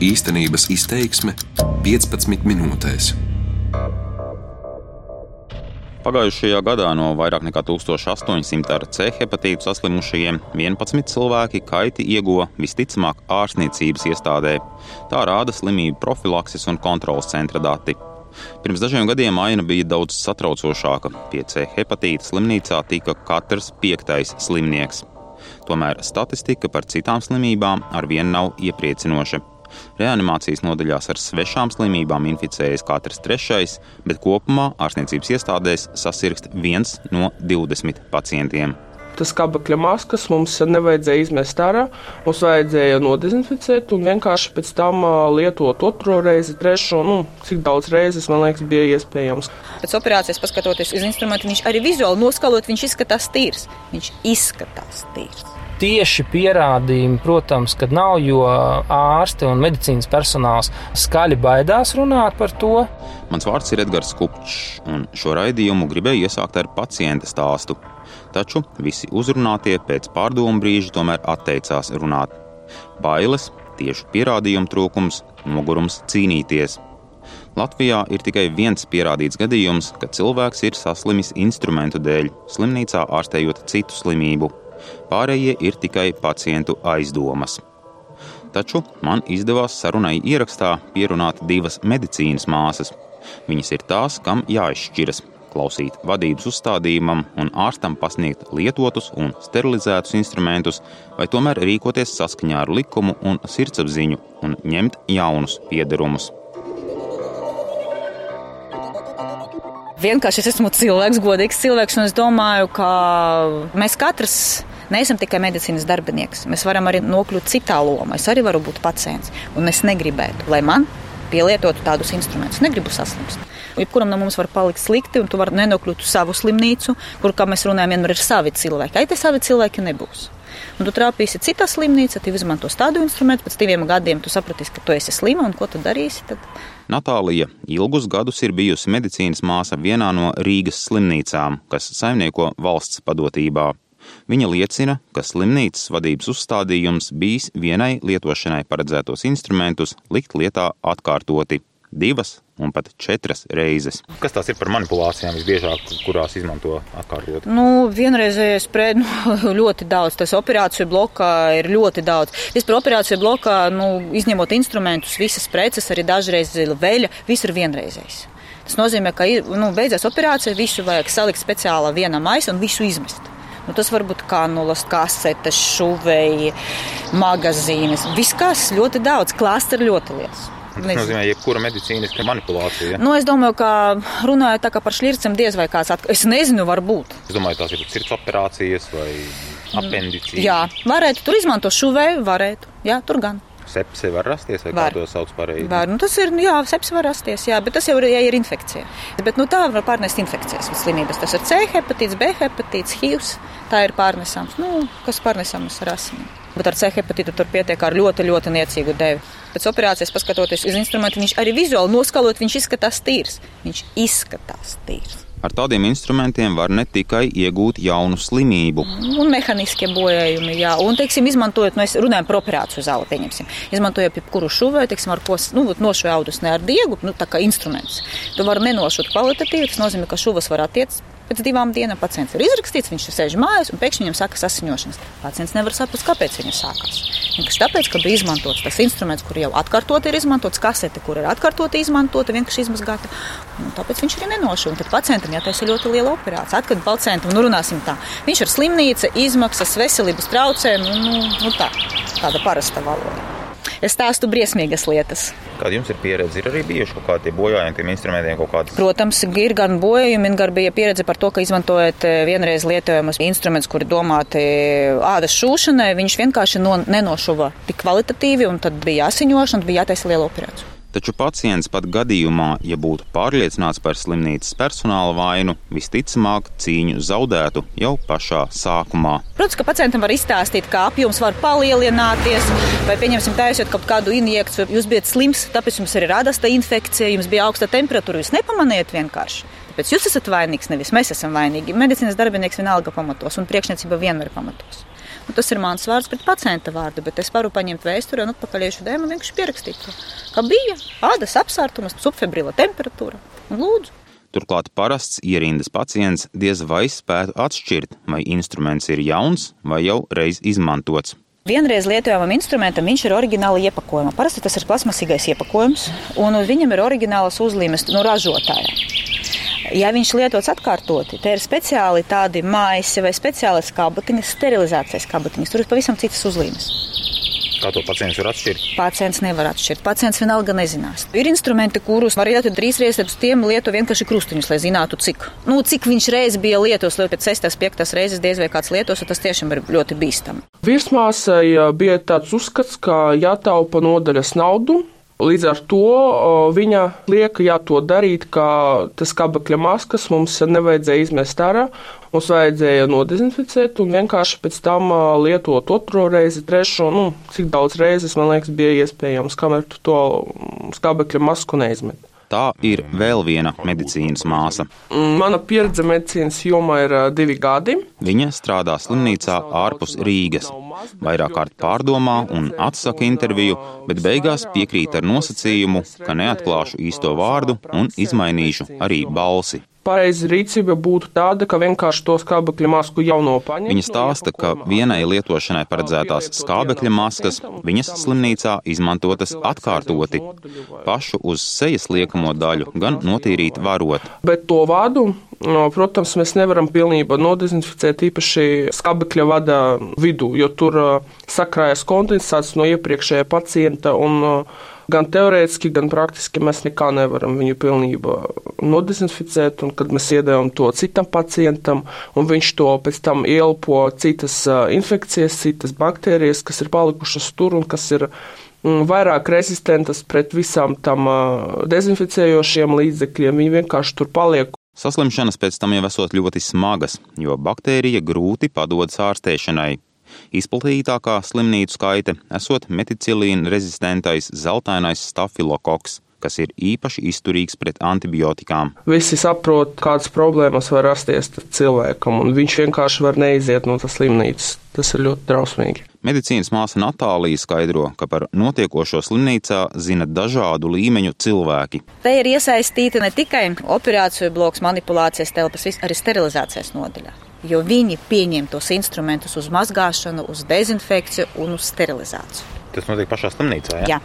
Īstenības izteiksme 15 minūtēs. Pagājušajā gadā no vairāk nekā 1800 ar C hepatītu saslimušajiem 11 cilvēki kaiti ieguva visticamāk ārstniecības iestādē. Tā rāda slimību profilakses un kontrolas centra dati. Pirms dažiem gadiem aina bija daudz satraucošāka. Pie C hepatīta slimnīcā tika katrs piektais slimnieks. Tomēr statistika par citām slimībām arvien nav iepriecinoša. Reanimācijas nodaļās ar svešām slimībām inficējas katrs trešais, bet kopumā ārstniecības iestādēs sasirgst viens no 20 pacientiem. Tas kabakļa maskas mums nevajadzēja izmest ārā. Mums vajadzēja nodezinficēt un vienkārši pēc tam lietot otro reizi, trešo, nu, cik daudz reizes man liekas, bija iespējams. Pēc operācijas, paskatoties uz instrumentu, viņš arī vizuāli noskalot, viņš izskatās tīrs. Viņš izskatās tīrs. Tieši pierādījumi, protams, kad nav, jo ārsti un medicīnas personāls skaļi baidās runāt par to. Mans vārds ir Edgars Kupčs, un šo raidījumu gribēju iesākt ar pacienta stāstu. Taču visi uzrunātie pēc pārdomu brīža tomēr atteicās runāt. Bailes, tieši pierādījumu trūkums, nogurums cīnīties. Latvijā ir tikai viens pierādīts gadījums, kad cilvēks ir saslimis instrumentu dēļ, slimnīcā ārstējot citu slimību. Pārējie ir tikai pacientu aizdomas. Taču man izdevās sarunai ierakstā pierunāt divas medicīnas māsas. Viņas ir tās, kam jāizšķiras klausīt vadības uzstādījumam un ārstam pasniegt lietotus un sterilizētus instrumentus, vai tomēr rīkoties saskaņā ar likumu un sirdsapziņu un ņemt jaunus piederumus. Vienkārši es esmu cilvēks, godīgs cilvēks, un es domāju, ka mēs katrs neesam tikai medicīnas darbinieks. Mēs varam arī nokļūt citā lomā. Es arī varu būt pacients, un es negribētu, lai man pielietotu tādus instrumentus. Negribu saslimst. Jebkuram no mums var palikt slikti, un tu vari nenokļūt uz savu slimnīcu, kur, kā mēs runājam, vienmēr ir savi cilvēki. Ai, tie savi cilvēki nebūs. Un tu trāpīsi citā slimnīcā, tu izmantos tādu instrumentu, pēc diviem gadiem tu sapratīsi, ka tu esi slima un ko tu darīsi. Tad... Natālija ilgus gadus ir bijusi medicīnas māsa vienā no Rīgas slimnīcām, kas saimnieko valsts padotībā. Viņa liecina, ka slimnīcas vadības uzstādījums bijis vienai lietošanai paredzētos instrumentus likt lietā atkārtoti divas un pat četras reizes. Kas tās ir par manipulācijām visbiežāk, kurās izmanto atkārtot? Nu, vienreizējais sprēd nu, ļoti daudz. Tas operāciju blokā ir ļoti daudz. Vispār operāciju blokā, nu, izņemot instrumentus, visas preces, arī dažreiz veļa, viss ir vienreizējs. Tas nozīmē, ka nu, beidzās operācija, visu vajag salikt speciālā vienā maisā un visu izmest. Nu, tas var būt kanulas, kasetes, šuveji, magazīnas. Viss kas ļoti daudz, klāsts ir ļoti liels. Tas nozīmē, jebkura medicīniska manipulācija. Nu, es domāju, ka runājot par šķircēm, diez vai kāds atklāts. Es nezinu, varbūt. Es domāju, tās ir sirds operācijas vai apendicītes. Jā, varētu tur izmantot šuvēju, varētu. Jā, tur gan. Sepse var rasties, vai var. kā to sauc pareizi? Var. Nu, tas ir, jā, sepse var rasties, jā, bet tas jau ir, ja ir infekcija. Bet nu, tā var pārnest infekcijas slimības. Tas ir C hepatīts, B hepatīts, HIV. Tā ir pārnesams, nu, kas pārnesams ar asinīm. Bet ar C hepatītu tur pietiek ar ļoti, ļoti niecīgu devi. Pēc operācijas, paskatoties uz instrumentu, viņš arī vizuāli noskalot, viņš izskatās tīrs. Viņš izskatās tīrs. Ar tādiem instrumentiem var ne tikai iegūt jaunu slimību, un mehāniskie bojājumi, jā, un, teiksim, izmantojot, nu, es runāju par operāciju zāli, pieņemsim, izmantojot jebkuru šuvēju, teiksim, ar ko, nu, nošuvēju audus ne ar diegu, nu, tā kā instruments. Tu vari nenošūt kvalitatīvi, tas nozīmē, ka šuvas var attiec Pēc divām dienām pacients ir izrakstīts, viņš sēž mājās, un pēkšņi viņam sākas asiņošanas. Pacients nevar saprast, kāpēc viņam sākās. Vienkārši tāpēc, ka bija izmantots tas instruments, kur jau atkārtot ir izmantots, kasete, kur ir atkārtot izmantota, vienkārši izmazgāta. Tāpēc viņš arī nenošūna. Tad pacientam jātaisa ļoti liela operācija. Atkal pacientam, nu runāsim tā, viņš ir slimnīca, izmaksas, veselības traucējumi, nu, nu tā, tāda parasta valoda. Es stāstu briesmīgas lietas. Kāda jums ir pieredze? Ir arī bijuši kaut kādi bojājumi tiem instrumentiem kādi? Protams, ir gan bojājumi, gan bija pieredze par to, ka izmantojot eh, vienreiz lietojamus instrumentus, kuri domāti ādas šūšanai, viņš vienkārši no, nenošuva tik kvalitatīvi, un tad bija jāsiņošana, bija jātaisa liela operācija. Taču pacients pat gadījumā, ja būtu pārliecināts par slimnīcas personāla vainu, visticamāk cīņu zaudētu jau pašā sākumā. Protams, ka pacientam var izstāstīt, ka apjoms var palielināties, vai, pieņemsim, taisot kaut kādu injekciju, jūs bijat slims, tāpēc jums arī radās tā infekcija, jums bija augsta temperatūra, jūs nepamanījāt vienkārši. Tāpēc jūs esat vainīgs, nevis mēs esam vainīgi. Medicīnas darbinieks vienalga pamatos, un priekšniecība vienmēr pamatos. Nu, tas ir mans vārds pret pacienta vārdu, bet es varu paņemt vēsturi un atpakaļiešu dēmu un vienkārši pierakstīt to. Kā bija ādas apsārtums, subfebrila temperatūra. Un lūdzu. Turklāt parasts ierindas pacients diez vai spētu atšķirt, vai instruments ir jauns vai jau reiz izmantots. Vienreiz lietojamam instrumentam viņš ir oriģināli iepakojumā. Parasti tas ir plasmasīgais iepakojums, un viņam ir oriģinālas uzlīmes no ražotāja. Ja viņš lietots atkārtoti, te ir speciāli tādi maisi vai speciālas kabatiņas, sterilizācijas kabatiņas. Tur ir pavisam citas uzlīmes. Kā to pacients var atšķirt? Pacients nevar atšķirt. Pacients vienalga nezinās. Ir instrumenti, kurus var lietot trīs reizes, tiem lieto vienkārši krustiņus, lai zinātu, cik, nu, cik viņš reiz bija lietos. Lai pēc 6, 5 reizes diez vai kāds lietos, tas tiešām ir ļoti bīstami. Virsmāsai bija tāds uzskats, ka jātaupa nodaļas naudu. Līdz ar to viņa lieka, jā, to darīt, kā tas kabakļa maskas mums nevajadzēja izmest ārā. Mums vajadzēja nodezinficēt un vienkārši pēc tam lietot otro reizi, trešo, nu, cik daudz reizes, man liekas, bija iespējams, kamēr tu to skabekļa masku neizmet. Tā ir vēl viena medicīnas māsa. Mana pieredze medicīnas jomā ir divi gadi. Viņa strādā slimnīcā ārpus Rīgas. Vairāk kārt pārdomā un atsaka interviju, bet beigās piekrīt ar nosacījumu, ka neatklāšu īsto vārdu un izmainīšu arī balsi. Pareizi rīcība būtu tāda, ka vienkārši to skābekļa masku jau nopaņemt. Viņa stāsta, ka vienai lietošanai paredzētās skābekļa maskas viņas slimnīcā izmantotas atkārtoti. Pašu uz sejas liekamo daļu gan notīrīt varot. Bet to vādu No, protams, mēs nevaram pilnībā nodezinficēt īpaši skābekļa vada vidū, jo tur sakrājas kondensāts no iepriekšējā pacienta un uh, gan teorētiski, gan praktiski mēs nekā nevaram viņu pilnībā nodezinficēt, kad mēs iedējam to citam pacientam, un viņš to pēc tam ielpo citas infekcijas, citas baktērijas, kas ir palikušas tur un kas ir mm, vairāk rezistentas pret visām tam dezinficējošiem līdzekļiem. Viņi vienkārši tur paliek Saslimšanas pēc tam jau esot ļoti smagas, jo baktērija grūti padodas ārstēšanai. Izplatītākā slimnīcu skaite esot meticilīna rezistentais zeltainais stafilokoks, kas ir īpaši izturīgs pret antibiotikām. Visi saprot, kādas problēmas var rasties cilvēkam, un viņš vienkārši var neiziet no tas slimnīcas. Tas ir ļoti drausmīgi. Medicīnas māsa Natālija skaidro, ka par notiekošo slimnīcā zina dažādu līmeņu cilvēki. Te ir iesaistīti ne tikai operāciju bloks, manipulācijas telpas, arī sterilizācijas nodaļā jo viņi pieņem tos instrumentus uz mazgāšanu, uz dezinfekciju un uz sterilizāciju. Tas notiek pašā slimnīcā. Ja? Jā.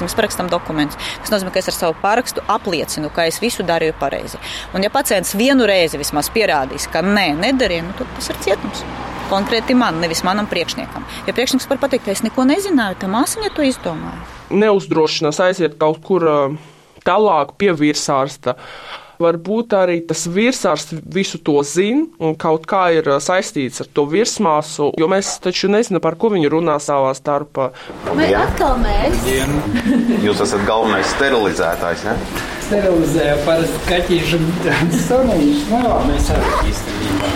Mēs parakstām dokumentus. Tas nozīmē, ka es ar savu parakstu apliecinu, ka es visu darīju pareizi. Un, ja pacients vienu reizi vismaz pierādīs, ka nē, nedarīju, nu, tad tas ir cietums. Konkrēti man, nevis manam priekšniekam. Ja priekšnieks var pateikt, ka es neko nezināju, tad māsiņa to izdomāja. Neuzdrošinās aiziet kaut kur tālāk pie virsārsta varbūt arī tas virsārs visu to zina un kaut kā ir saistīts ar to virsmāsu, jo mēs taču nezinām, par ko viņi runā savā starpā. Vai atkal mēs? Jūs esat galvenais sterilizētājs, ne? Sterilizēja parasti kaķīšu sunīšu, nu jā, mēs arī īstenībā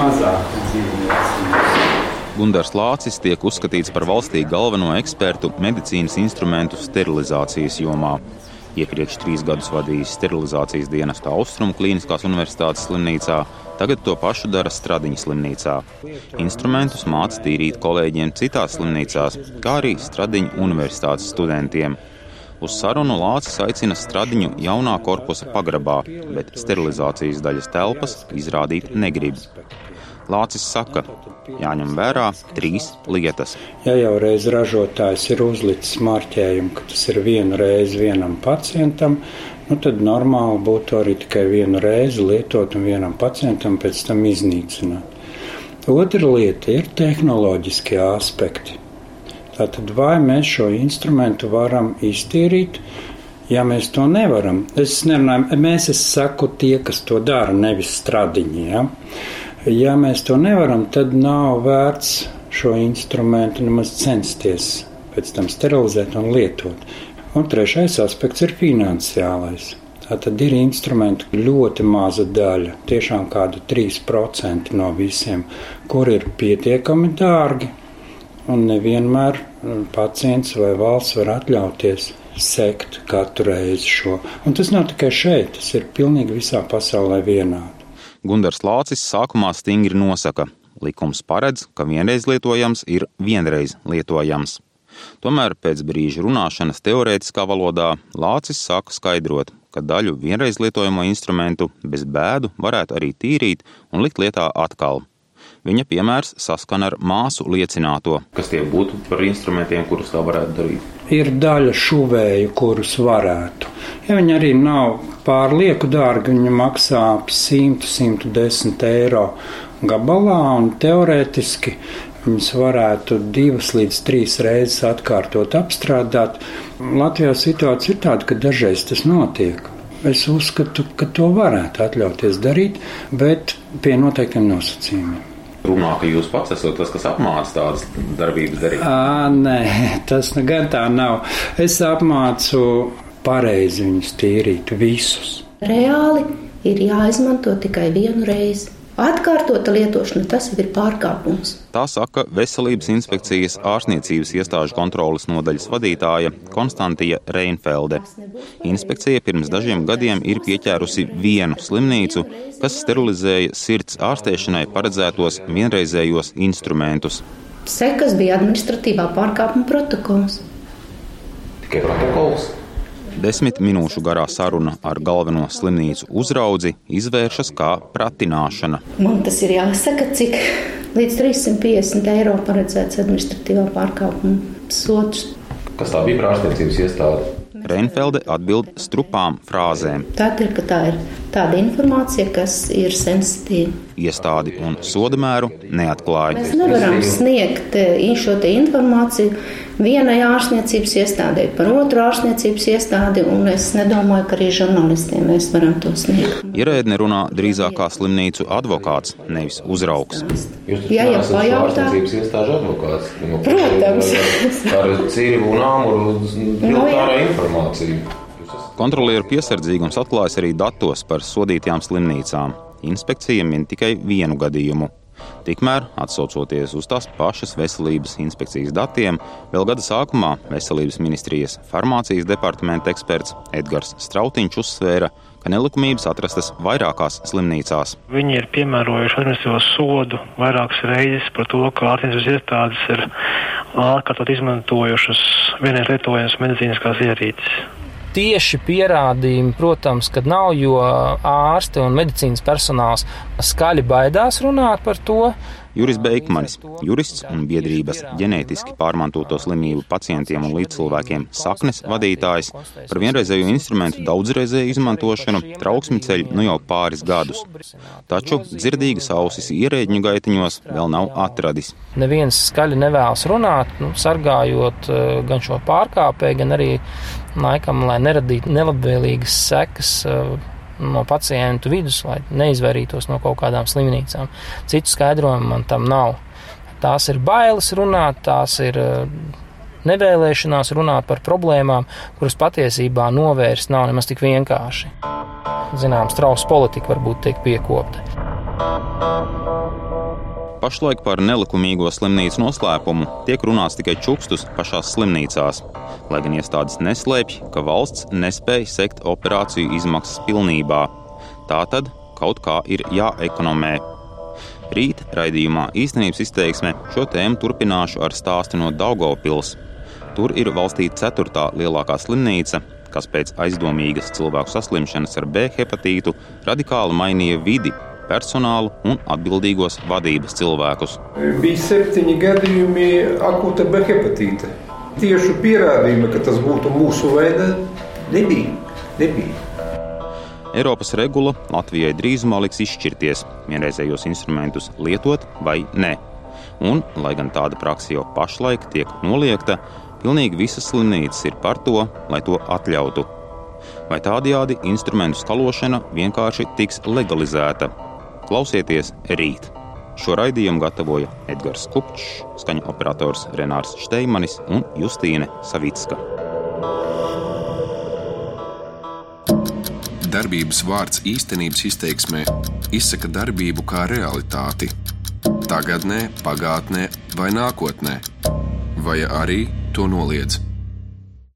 mazāk dzīvojam. Gundars Lācis tiek uzskatīts par valstī galveno ekspertu medicīnas instrumentu sterilizācijas jomā. Iepriekš trīs gadus vadījis sterilizācijas dienestu Austrumu Kliniskās Universitātes slimnīcā, tagad to pašu dara Stradiņas slimnīcā. Instrumentus māca tīrīt kolēģiem citās slimnīcās, kā arī Stradiņu universitātes studentiem. Uz sarunu Lācis aicina stradiņu jaunā korpusa pagrabā, bet sterilizācijas daļas telpas izrādīt negrib. Lācis saka, jāņem vērā trīs lietas. Ja jau reiz ražotājs ir uzlicis marķējumu, ka tas ir viena reize vienam pacientam, nu tad normāli būtu arī tikai vienu reizi lietot un vienam pacientam pēc tam iznīcināt. Otra lieta ir tehnoloģiskie aspekti. Tātad, vai mēs šo instrumentu varam iztīrīt, ja mēs to nevaram? Es nerunāju, mēs es saku tie, kas to dara, nevis stradiņi. Ja? Ja mēs to nevaram, tad nav vērts šo instrumentu nemaz censties pēc tam sterilizēt un lietot. Un trešais aspekts ir finansiālais. Tā tad ir instrumentu ļoti maza daļa, tiešām kāda 3% no visiem, kur ir pietiekami dārgi, un nevienmēr pacients vai valsts var atļauties sekt katru reizi šo. Un tas nav tikai šeit, tas ir pilnīgi visā pasaulē vienādi. Gundars Lācis sākumā stingri nosaka, Likums paredz, ka vienreiz lietojams ir vienreiz lietojams. Tomēr pēc brīža runāšanas teorētiskā valodā Lācis sāka skaidrot, ka daļu vienreiz lietojamo instrumentu bez bēdu varētu arī tīrīt un likt lietā atkal. Viņa piemērs saskana ar māsu liecināto. Kas tie būtu par instrumentiem, kurus tā varētu darīt? Ir daļa šuvēju, kurus varētu. Ja viņi arī nav pārlieku dārgi, viņi maksā ap 100-110 eiro gabalā un teorētiski Viņus varētu divas līdz trīs reizes atkārtot apstrādāt. Latvijā situācija ir tāda, ka dažreiz tas notiek. Es uzskatu, ka to varētu atļauties darīt, bet pie noteiktiem nosacījumiem. Runā, ka jūs pats esat tas, kas apmāca tādas darbības darīt? À, nē, tas gan tā nav. Es apmācu pareizi viņus tīrīt visus. Reāli ir jāizmanto tikai vienu reizi. Atkārtota lietošana tas ir pārkāpums. Tā saka Veselības inspekcijas ārstniecības iestāžu kontrolas nodaļas vadītāja Konstantija Reinfelde. Inspekcija pirms dažiem gadiem ir pieķērusi vienu slimnīcu, kas sterilizēja sirds ārstēšanai paredzētos vienreizējos instrumentus. Sekas bija administratīvā pārkāpuma protokols. Tikai protokols. Desmit minūšu garā saruna ar galveno slimnīcu uzraudzi izvēršas kā pratināšana. Man tas ir jāsaka, cik līdz 350 eiro paredzēts administratīvā pārkāpuma sots. Kas tā bija prātniecības iestāde? Reinfelde atbild strupām frāzēm. Tādēļ, ka tā ir tāda informācija, kas ir sensitīva. Iestādi un soda mēru neatklāja. Mēs nevaram sniegt šo informāciju vienai ārstniecības iestādē par otru ārstniecības iestādi, un es nedomāju, ka arī žurnālistiem mēs varam to sniegt. Ierēdne runā drīzāk kā slimnīcu advokāts, nevis uzraugs. Jūs ja, ja pajautā... ārstniecības iestāžu advokāts? Nu, Protams. Ar cīru un āmuru militārā informāciju. Kontrolieru piesardzīgums atklājas arī datos par sodītajām slimnīcām. Inspekcija min tikai vienu gadījumu Tikmēr, atsaucoties uz tās pašas veselības inspekcijas datiem, vēl gada sākumā Veselības ministrijas farmācijas departamenta eksperts Edgars Strautiņš uzsvēra, ka nelikumības atrastas vairākās slimnīcās. Viņi ir piemērojuši administratīvo sodu vairākas reizes par to, ka ārstniecības iestādes ir ārkārtot izmantojušas vienreiz lietojamas medicīniskās ierīces tieši pierādījumi, protams, kad nav, jo ārsti un medicīnas personāls skaļi baidās runāt par to. Juris Beigmanis, jurists un biedrības ģenētiski pārmantoto slimību pacientiem un līdzcilvēkiem saknes vadītājs par vienreizēju instrumentu daudzreizēju izmantošanu trauksmi ceļ nu jau pāris gadus. Taču dzirdīgas ausis ierēģņu gaitiņos vēl nav atradis. Neviens skaļi nevēlas runāt, nu, sargājot uh, gan šo pārkāpēju, gan arī laikam, lai neradītu nelabvēlīgas sekas. No pacientu vidus, lai neizvairītos no kaut kādām slimnīcām. Citu skaidrojumu man tam nav. Tās ir bailes runāt, tās ir eh, nevēlēšanās runāt par problēmām, kuras patiesībā novērst nav nemaz tik vienkārši. Zināms, trauks politika varbūt tiek piekopta. Pašlaik par nelikumīgo slimnīcu noslēpumu tiek runāts tikai čukstus pašās slimnīcās, lai gan iestādes neslēpj, ka valsts nespēja sekt operāciju izmaksas pilnībā. Tā tad kaut kā ir jāekonomē. Rīt raidījumā īstenības izteiksme šo tēmu turpināšu ar stāstu no Daugopils. Tur ir valstī ceturtā lielākā slimnīca, kas pēc aizdomīgas cilvēku saslimšanas ar B hepatītu radikāli mainīja vidi personālu un atbildīgos vadības cilvēkus. Bija septiņi gadījumi akūta B hepatīta. Tiešu pierādījumu, ka tas būtu mūsu veida, nebija. nebija. Eiropas regula Latvijai drīzumā liks izšķirties, vienreizējos instrumentus lietot vai nē. Un, lai gan tāda praksa jau pašlaik tiek noliegta, pilnīgi visas slimnīcas ir par to, lai to atļautu. Vai tādajādi instrumentu skalošana vienkārši tiks legalizēta, Klausieties rīt! Šo raidījumu gatavoja Edgars Kupčs, skaņu operators Renārs Šteimanis un Justīne Savicka. Darbības vārds īstenības izteiksmē izsaka darbību kā realitāti. Tagatnē, pagātnē vai nākotnē, vai arī to noliedz.